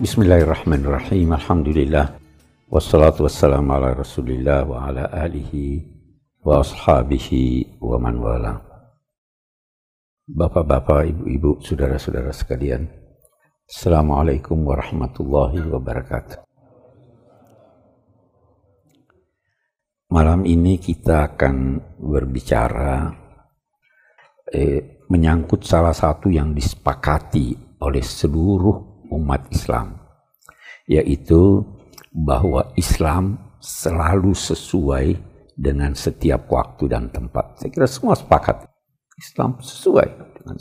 Bismillahirrahmanirrahim. Alhamdulillah. Wassalatu wassalamu ala rasulillah wa ala alihi wa ashabihi wa man wala. Bapak-bapak, ibu-ibu, saudara-saudara sekalian. Assalamualaikum warahmatullahi wabarakatuh. Malam ini kita akan berbicara eh, menyangkut salah satu yang disepakati oleh seluruh umat Islam, yaitu bahwa Islam selalu sesuai dengan setiap waktu dan tempat. Saya kira semua sepakat. Islam sesuai dengan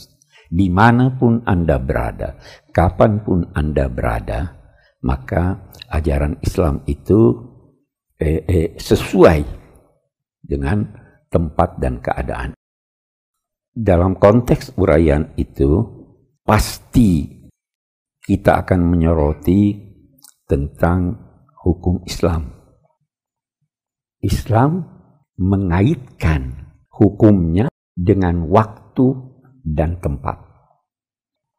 di mana pun Anda berada, kapan pun Anda berada, maka ajaran Islam itu eh, eh, sesuai dengan tempat dan keadaan. Dalam konteks uraian itu, pasti kita akan menyoroti tentang hukum Islam. Islam mengaitkan hukumnya dengan waktu dan tempat.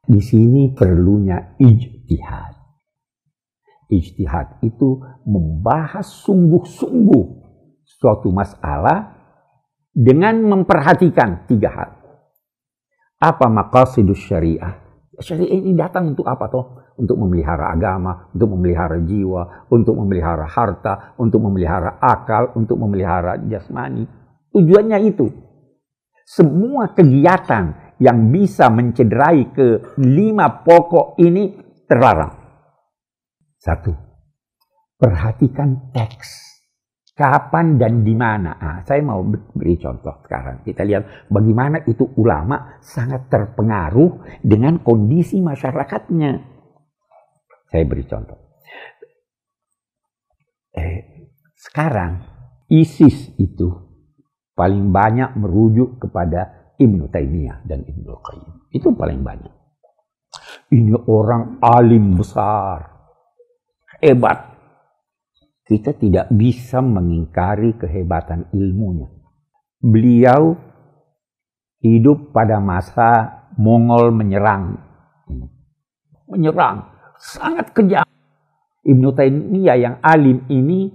Di sini perlunya ijtihad. Ijtihad itu membahas sungguh-sungguh suatu masalah dengan memperhatikan tiga hal. Apa maqasidus syariah? Syariah ini datang untuk apa toh? Untuk memelihara agama, untuk memelihara jiwa, untuk memelihara harta, untuk memelihara akal, untuk memelihara jasmani. Tujuannya itu. Semua kegiatan yang bisa mencederai ke lima pokok ini terlarang. Satu, perhatikan teks. Kapan dan di mana? Nah, saya mau beri contoh sekarang. Kita lihat bagaimana itu ulama sangat terpengaruh dengan kondisi masyarakatnya. Saya beri contoh. Eh, sekarang ISIS itu paling banyak merujuk kepada Ibnu Taimiyah dan Ibnu Qayyim. Itu paling banyak. Ini orang alim besar, hebat. Kita tidak bisa mengingkari kehebatan ilmunya. Beliau hidup pada masa Mongol menyerang. Menyerang, sangat kejam. Ibnu Taimiyah yang alim ini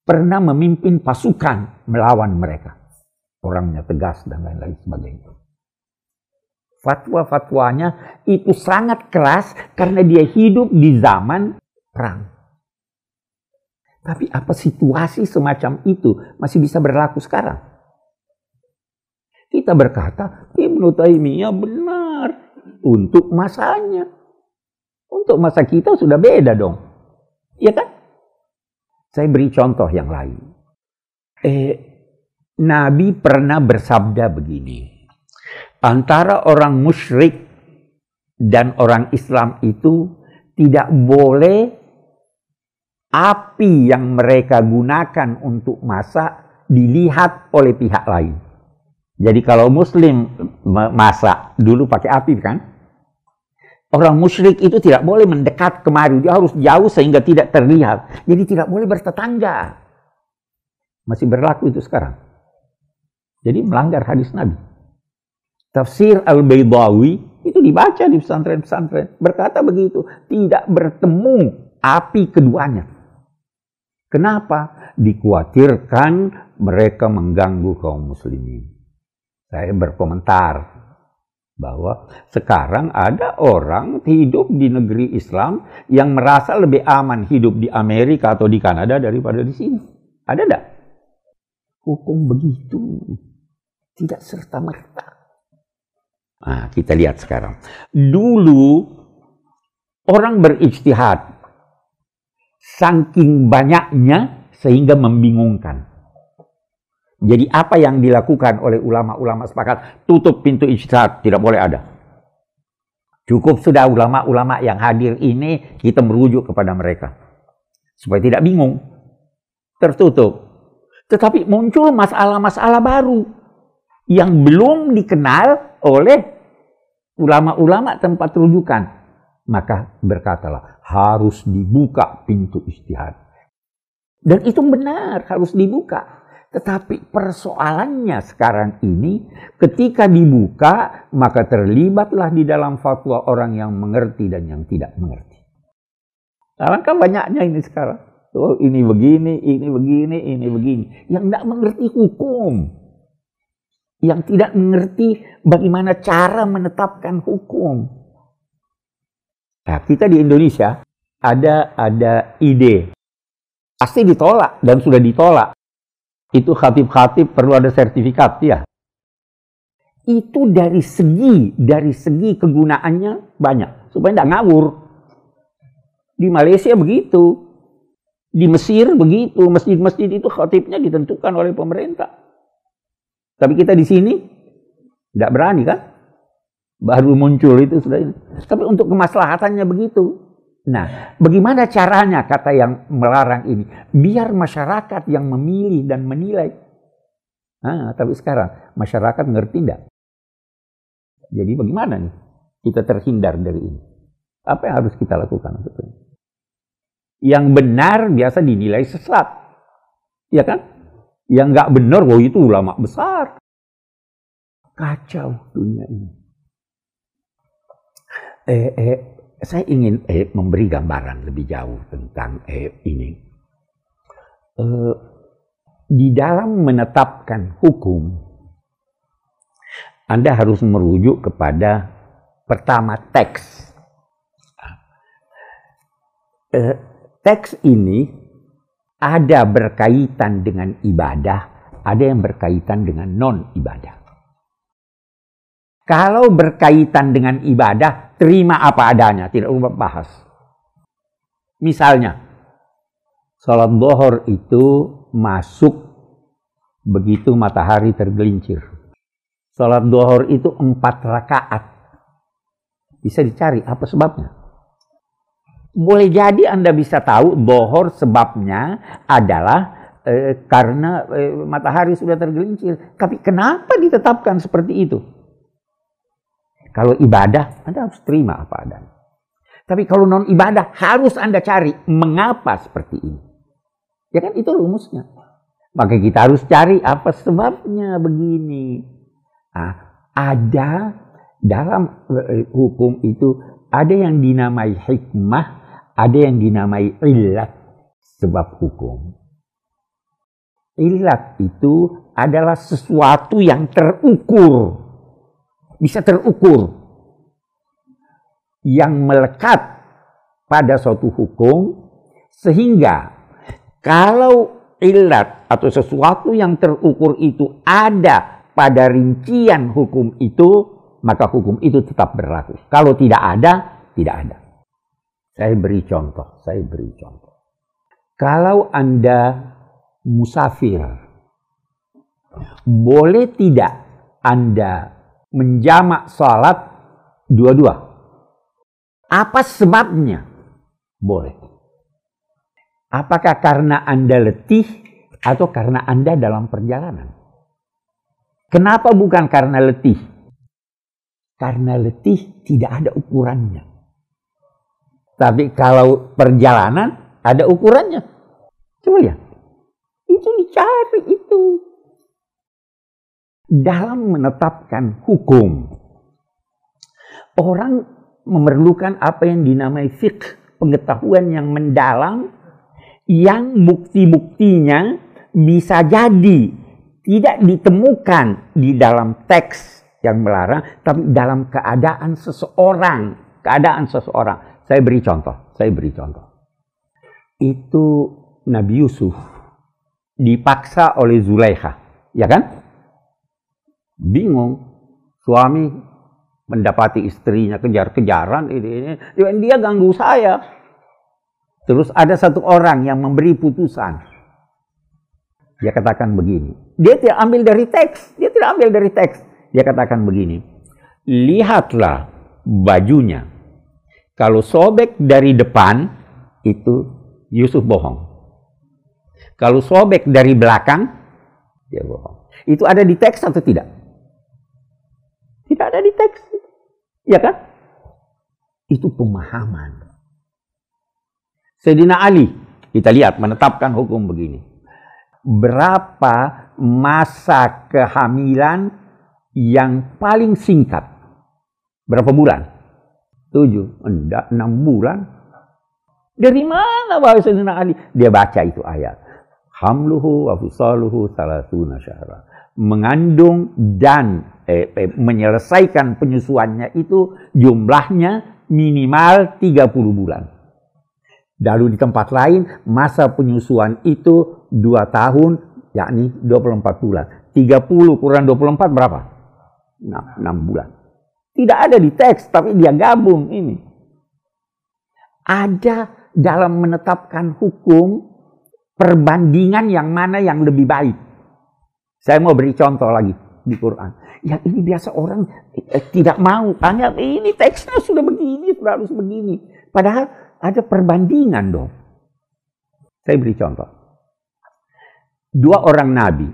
pernah memimpin pasukan melawan mereka. Orangnya tegas dan lain-lain sebagainya. Fatwa-fatwanya itu sangat keras karena dia hidup di zaman perang. Tapi apa situasi semacam itu masih bisa berlaku sekarang? Kita berkata, Ibnu Taimiyah benar untuk masanya. Untuk masa kita sudah beda dong. Iya kan? Saya beri contoh yang lain. Eh, Nabi pernah bersabda begini. Antara orang musyrik dan orang Islam itu tidak boleh api yang mereka gunakan untuk masak dilihat oleh pihak lain. Jadi kalau muslim masak dulu pakai api kan? Orang musyrik itu tidak boleh mendekat kemari, dia harus jauh sehingga tidak terlihat. Jadi tidak boleh bertetangga. Masih berlaku itu sekarang. Jadi melanggar hadis Nabi. Tafsir Al-Baydawi itu dibaca di pesantren-pesantren. Berkata begitu, tidak bertemu api keduanya. Kenapa? Dikhawatirkan mereka mengganggu kaum muslimin. Saya berkomentar bahwa sekarang ada orang hidup di negeri Islam yang merasa lebih aman hidup di Amerika atau di Kanada daripada di sini. Ada tidak? Hukum begitu. Tidak serta-merta. Nah, kita lihat sekarang. Dulu orang berijtihad saking banyaknya sehingga membingungkan. Jadi apa yang dilakukan oleh ulama-ulama sepakat tutup pintu ijtihad tidak boleh ada. Cukup sudah ulama-ulama yang hadir ini kita merujuk kepada mereka supaya tidak bingung. Tertutup. Tetapi muncul masalah-masalah baru yang belum dikenal oleh ulama-ulama tempat rujukan. Maka berkatalah, harus dibuka pintu istihad. Dan itu benar, harus dibuka. Tetapi persoalannya sekarang ini, ketika dibuka, maka terlibatlah di dalam fatwa orang yang mengerti dan yang tidak mengerti. Alangkah banyaknya ini sekarang. Oh, ini begini, ini begini, ini begini. Yang tidak mengerti hukum. Yang tidak mengerti bagaimana cara menetapkan hukum. Nah, kita di Indonesia ada ada ide. Pasti ditolak dan sudah ditolak. Itu khatib-khatib perlu ada sertifikat ya. Itu dari segi dari segi kegunaannya banyak supaya tidak ngawur. Di Malaysia begitu, di Mesir begitu, masjid-masjid itu khatibnya ditentukan oleh pemerintah. Tapi kita di sini tidak berani kan? Baru muncul itu sudah ini. Tapi untuk kemaslahatannya begitu. Nah, bagaimana caranya kata yang melarang ini? Biar masyarakat yang memilih dan menilai. Nah, tapi sekarang masyarakat ngerti tidak? Jadi bagaimana nih kita terhindar dari ini? Apa yang harus kita lakukan? Yang benar biasa dinilai sesat. Ya kan? Yang nggak benar, wah itu ulama besar. Kacau dunia ini. Eh, eh, saya ingin eh, memberi gambaran lebih jauh tentang eh, ini. Eh, di dalam menetapkan hukum, Anda harus merujuk kepada pertama teks. Eh, teks ini ada berkaitan dengan ibadah, ada yang berkaitan dengan non-ibadah. Kalau berkaitan dengan ibadah, terima apa adanya, tidak perlu bahas. Misalnya, sholat bohor itu masuk begitu matahari tergelincir. Sholat dohor itu empat rakaat. Bisa dicari apa sebabnya? boleh jadi Anda bisa tahu bohor sebabnya adalah eh, karena eh, matahari sudah tergelincir. Tapi kenapa ditetapkan seperti itu? Kalau ibadah, Anda harus terima apa adanya. Tapi kalau non ibadah, harus Anda cari mengapa seperti ini. Ya kan itu rumusnya. Maka kita harus cari apa sebabnya begini. Nah, ada dalam eh, hukum itu ada yang dinamai hikmah, ada yang dinamai ilat sebab hukum. Ilat itu adalah sesuatu yang terukur. Bisa terukur. Yang melekat pada suatu hukum sehingga kalau ilat atau sesuatu yang terukur itu ada pada rincian hukum itu, maka hukum itu tetap berlaku. Kalau tidak ada, tidak ada. Saya beri contoh, saya beri contoh. Kalau Anda musafir, boleh tidak Anda menjamak salat dua-dua? Apa sebabnya? Boleh. Apakah karena Anda letih atau karena Anda dalam perjalanan? Kenapa bukan karena letih? Karena letih tidak ada ukurannya. Tapi kalau perjalanan ada ukurannya. Coba lihat. Itu dicari itu. Dalam menetapkan hukum. Orang memerlukan apa yang dinamai fiqh. Pengetahuan yang mendalam. Yang bukti-buktinya bisa jadi tidak ditemukan di dalam teks yang melarang. Tapi dalam keadaan seseorang. Keadaan seseorang saya beri contoh, saya beri contoh. Itu Nabi Yusuf dipaksa oleh Zulaikha, ya kan? Bingung. Suami mendapati istrinya kejar-kejaran ini, ini, dia ganggu saya. Terus ada satu orang yang memberi putusan. Dia katakan begini. Dia tidak ambil dari teks. Dia tidak ambil dari teks. Dia katakan begini. Lihatlah bajunya. Kalau sobek dari depan, itu Yusuf bohong. Kalau sobek dari belakang, dia bohong. Itu ada di teks atau tidak? Tidak ada di teks. Ya kan? Itu pemahaman. Sayyidina Ali, kita lihat menetapkan hukum begini. Berapa masa kehamilan yang paling singkat? Berapa bulan? tujuh, enggak, enam bulan. Dari mana bahwa Sayyidina Ali? Dia baca itu ayat. Hamluhu wa fisaluhu salasuna syahra. Mengandung dan eh, eh, menyelesaikan penyusuannya itu jumlahnya minimal 30 bulan. Lalu di tempat lain masa penyusuan itu 2 tahun yakni 24 bulan. 30 kurang 24 berapa? 6, 6 bulan. Tidak ada di teks tapi dia gabung ini. Ada dalam menetapkan hukum perbandingan yang mana yang lebih baik. Saya mau beri contoh lagi di Quran. Yang ini biasa orang eh, tidak mau. Tanya, ini teksnya sudah begini, sudah harus begini. Padahal ada perbandingan dong. Saya beri contoh. Dua orang nabi.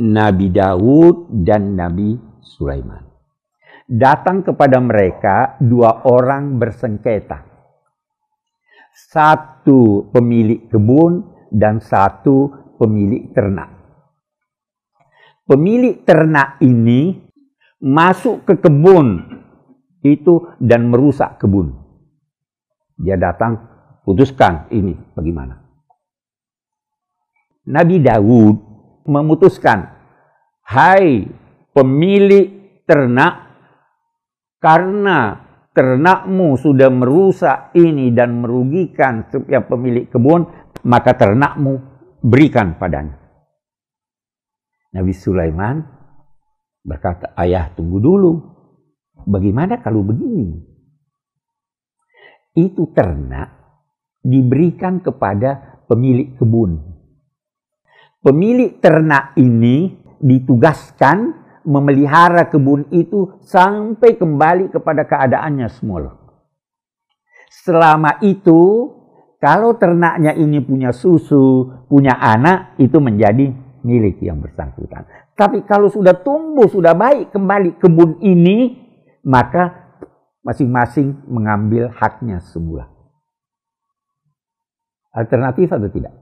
Nabi Daud dan Nabi Sulaiman. Datang kepada mereka dua orang bersengketa satu pemilik kebun dan satu pemilik ternak. Pemilik ternak ini masuk ke kebun itu dan merusak kebun. Dia datang putuskan ini bagaimana. Nabi Daud memutuskan, hai pemilik ternak, karena ternakmu sudah merusak ini dan merugikan setiap pemilik kebun, maka ternakmu berikan padanya. Nabi Sulaiman berkata, ayah tunggu dulu. Bagaimana kalau begini? Itu ternak diberikan kepada pemilik kebun. Pemilik ternak ini ditugaskan memelihara kebun itu sampai kembali kepada keadaannya semula. Selama itu, kalau ternaknya ini punya susu, punya anak, itu menjadi milik yang bersangkutan. Tapi kalau sudah tumbuh, sudah baik kembali kebun ini, maka masing-masing mengambil haknya semula. Alternatif atau tidak?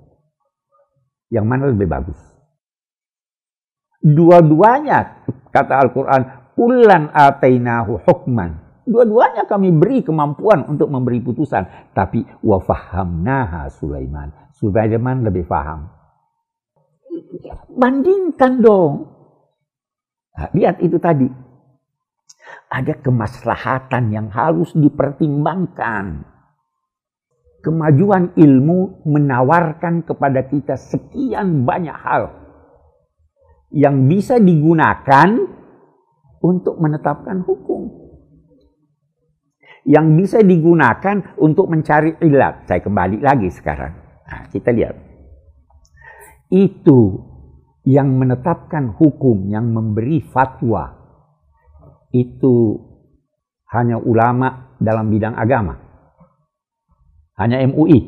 Yang mana lebih bagus? Dua-duanya, kata Al-Quran, Ulan atainahu hukman. Dua-duanya kami beri kemampuan untuk memberi putusan. Tapi wafahamnaha Sulaiman. Sulaiman lebih faham. Bandingkan dong. Nah, lihat itu tadi. Ada kemaslahatan yang harus dipertimbangkan. Kemajuan ilmu menawarkan kepada kita sekian banyak hal yang bisa digunakan untuk menetapkan hukum. Yang bisa digunakan untuk mencari ilat. Saya kembali lagi sekarang. Nah, kita lihat. Itu yang menetapkan hukum, yang memberi fatwa. Itu hanya ulama dalam bidang agama. Hanya MUI.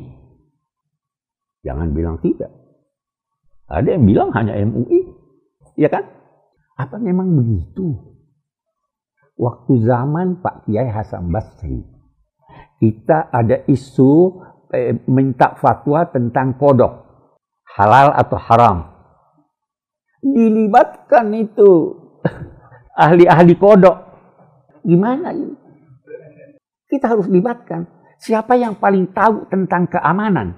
Jangan bilang tidak. Ada yang bilang hanya MUI. Ya kan? Apa memang begitu? Waktu zaman Pak Kiai Hasan Basri, kita ada isu eh, minta fatwa tentang kodok, halal atau haram. Dilibatkan itu ahli-ahli kodok. Gimana ini? Kita harus libatkan. Siapa yang paling tahu tentang keamanan?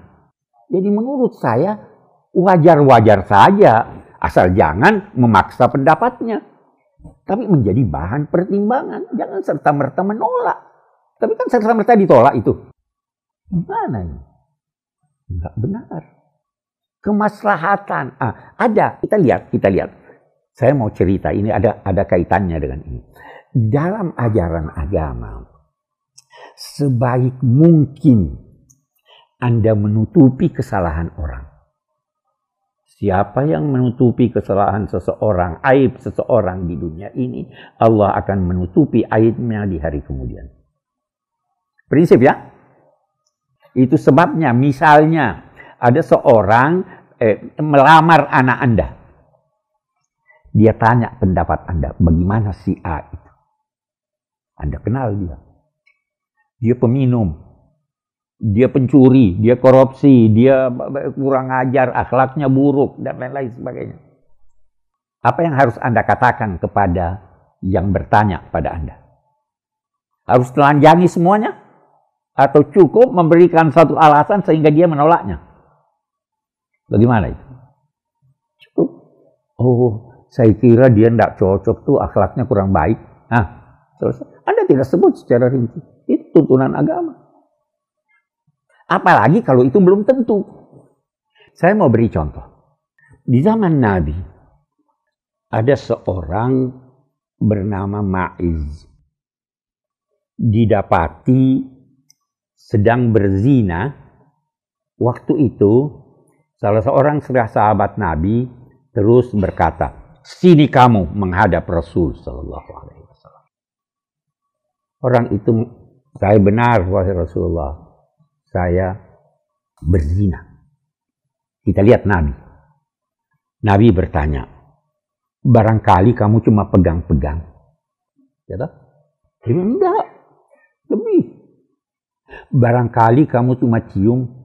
Jadi menurut saya wajar-wajar saja Asal jangan memaksa pendapatnya. Tapi menjadi bahan pertimbangan. Jangan serta-merta menolak. Tapi kan serta-merta ditolak itu. Gimana ini? Enggak benar. Kemaslahatan. Ah, ada. Kita lihat, kita lihat. Saya mau cerita, ini ada ada kaitannya dengan ini. Dalam ajaran agama, sebaik mungkin Anda menutupi kesalahan orang. Siapa yang menutupi kesalahan seseorang, aib seseorang di dunia ini, Allah akan menutupi aibnya di hari kemudian. Prinsip ya. Itu sebabnya misalnya ada seorang eh, melamar anak Anda. Dia tanya pendapat Anda, bagaimana si A itu? Anda kenal dia. Dia peminum, dia pencuri, dia korupsi, dia kurang ajar, akhlaknya buruk, dan lain-lain sebagainya. Apa yang harus Anda katakan kepada yang bertanya pada Anda? Harus telanjangi semuanya? Atau cukup memberikan satu alasan sehingga dia menolaknya? Bagaimana itu? Cukup. Oh, saya kira dia tidak cocok tuh akhlaknya kurang baik. Nah, selesai. Anda tidak sebut secara rinci. Itu tuntunan agama. Apalagi kalau itu belum tentu. Saya mau beri contoh. Di zaman Nabi, ada seorang bernama Ma'iz. Didapati sedang berzina. Waktu itu, salah seorang sahabat Nabi terus berkata, sini kamu menghadap Rasul Sallallahu Alaihi Wasallam. Orang itu, saya benar wahai Rasulullah, saya berzina. Kita lihat Nabi. Nabi bertanya, barangkali kamu cuma pegang-pegang. Ya? Enggak. Lebih. Barangkali kamu cuma cium.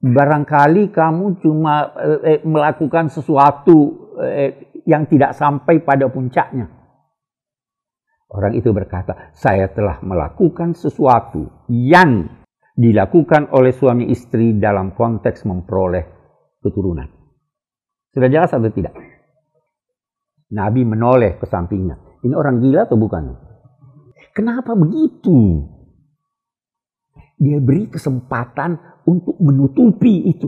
Barangkali kamu cuma eh, eh, melakukan sesuatu eh, yang tidak sampai pada puncaknya. Orang itu berkata, saya telah melakukan sesuatu yang dilakukan oleh suami istri dalam konteks memperoleh keturunan. Sudah jelas atau tidak? Nabi menoleh ke sampingnya. Ini orang gila atau bukan? Kenapa begitu? Dia beri kesempatan untuk menutupi itu.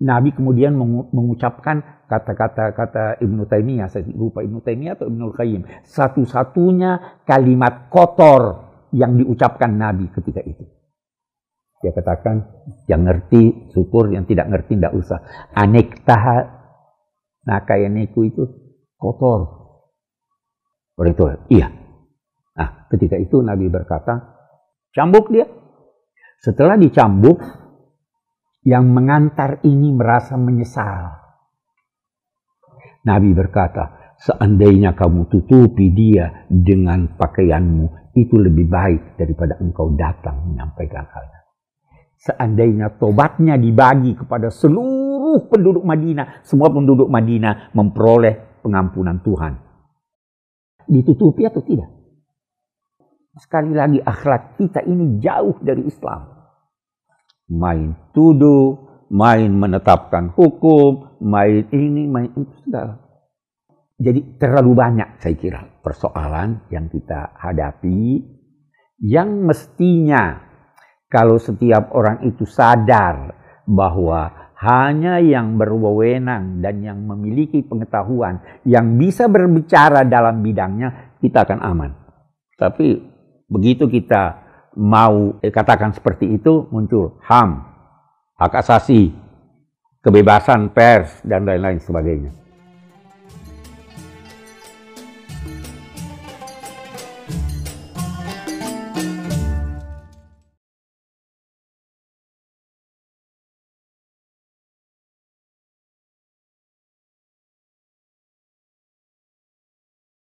Nabi kemudian mengucapkan kata-kata kata Ibnu Taimiyah, saya lupa Ibnu Taimiyah atau Ibnu Qayyim, satu-satunya kalimat kotor yang diucapkan Nabi ketika itu. Dia katakan, yang ngerti syukur, yang tidak ngerti tidak usah. Anek taha nakayaneku itu kotor. Orang itu, iya. Nah, ketika itu Nabi berkata, cambuk dia. Setelah dicambuk, yang mengantar ini merasa menyesal. Nabi berkata, seandainya kamu tutupi dia dengan pakaianmu, itu lebih baik daripada engkau datang menyampaikan halnya. Seandainya tobatnya dibagi kepada seluruh penduduk Madinah, semua penduduk Madinah memperoleh pengampunan Tuhan. Ditutupi atau tidak? Sekali lagi akhlak kita ini jauh dari Islam. Main tuduh, main menetapkan hukum, main ini, main itu, segala. Jadi terlalu banyak saya kira persoalan yang kita hadapi yang mestinya kalau setiap orang itu sadar bahwa hanya yang berwenang dan yang memiliki pengetahuan yang bisa berbicara dalam bidangnya kita akan aman. Tapi begitu kita mau eh, katakan seperti itu muncul HAM, hak asasi, kebebasan pers dan lain-lain sebagainya.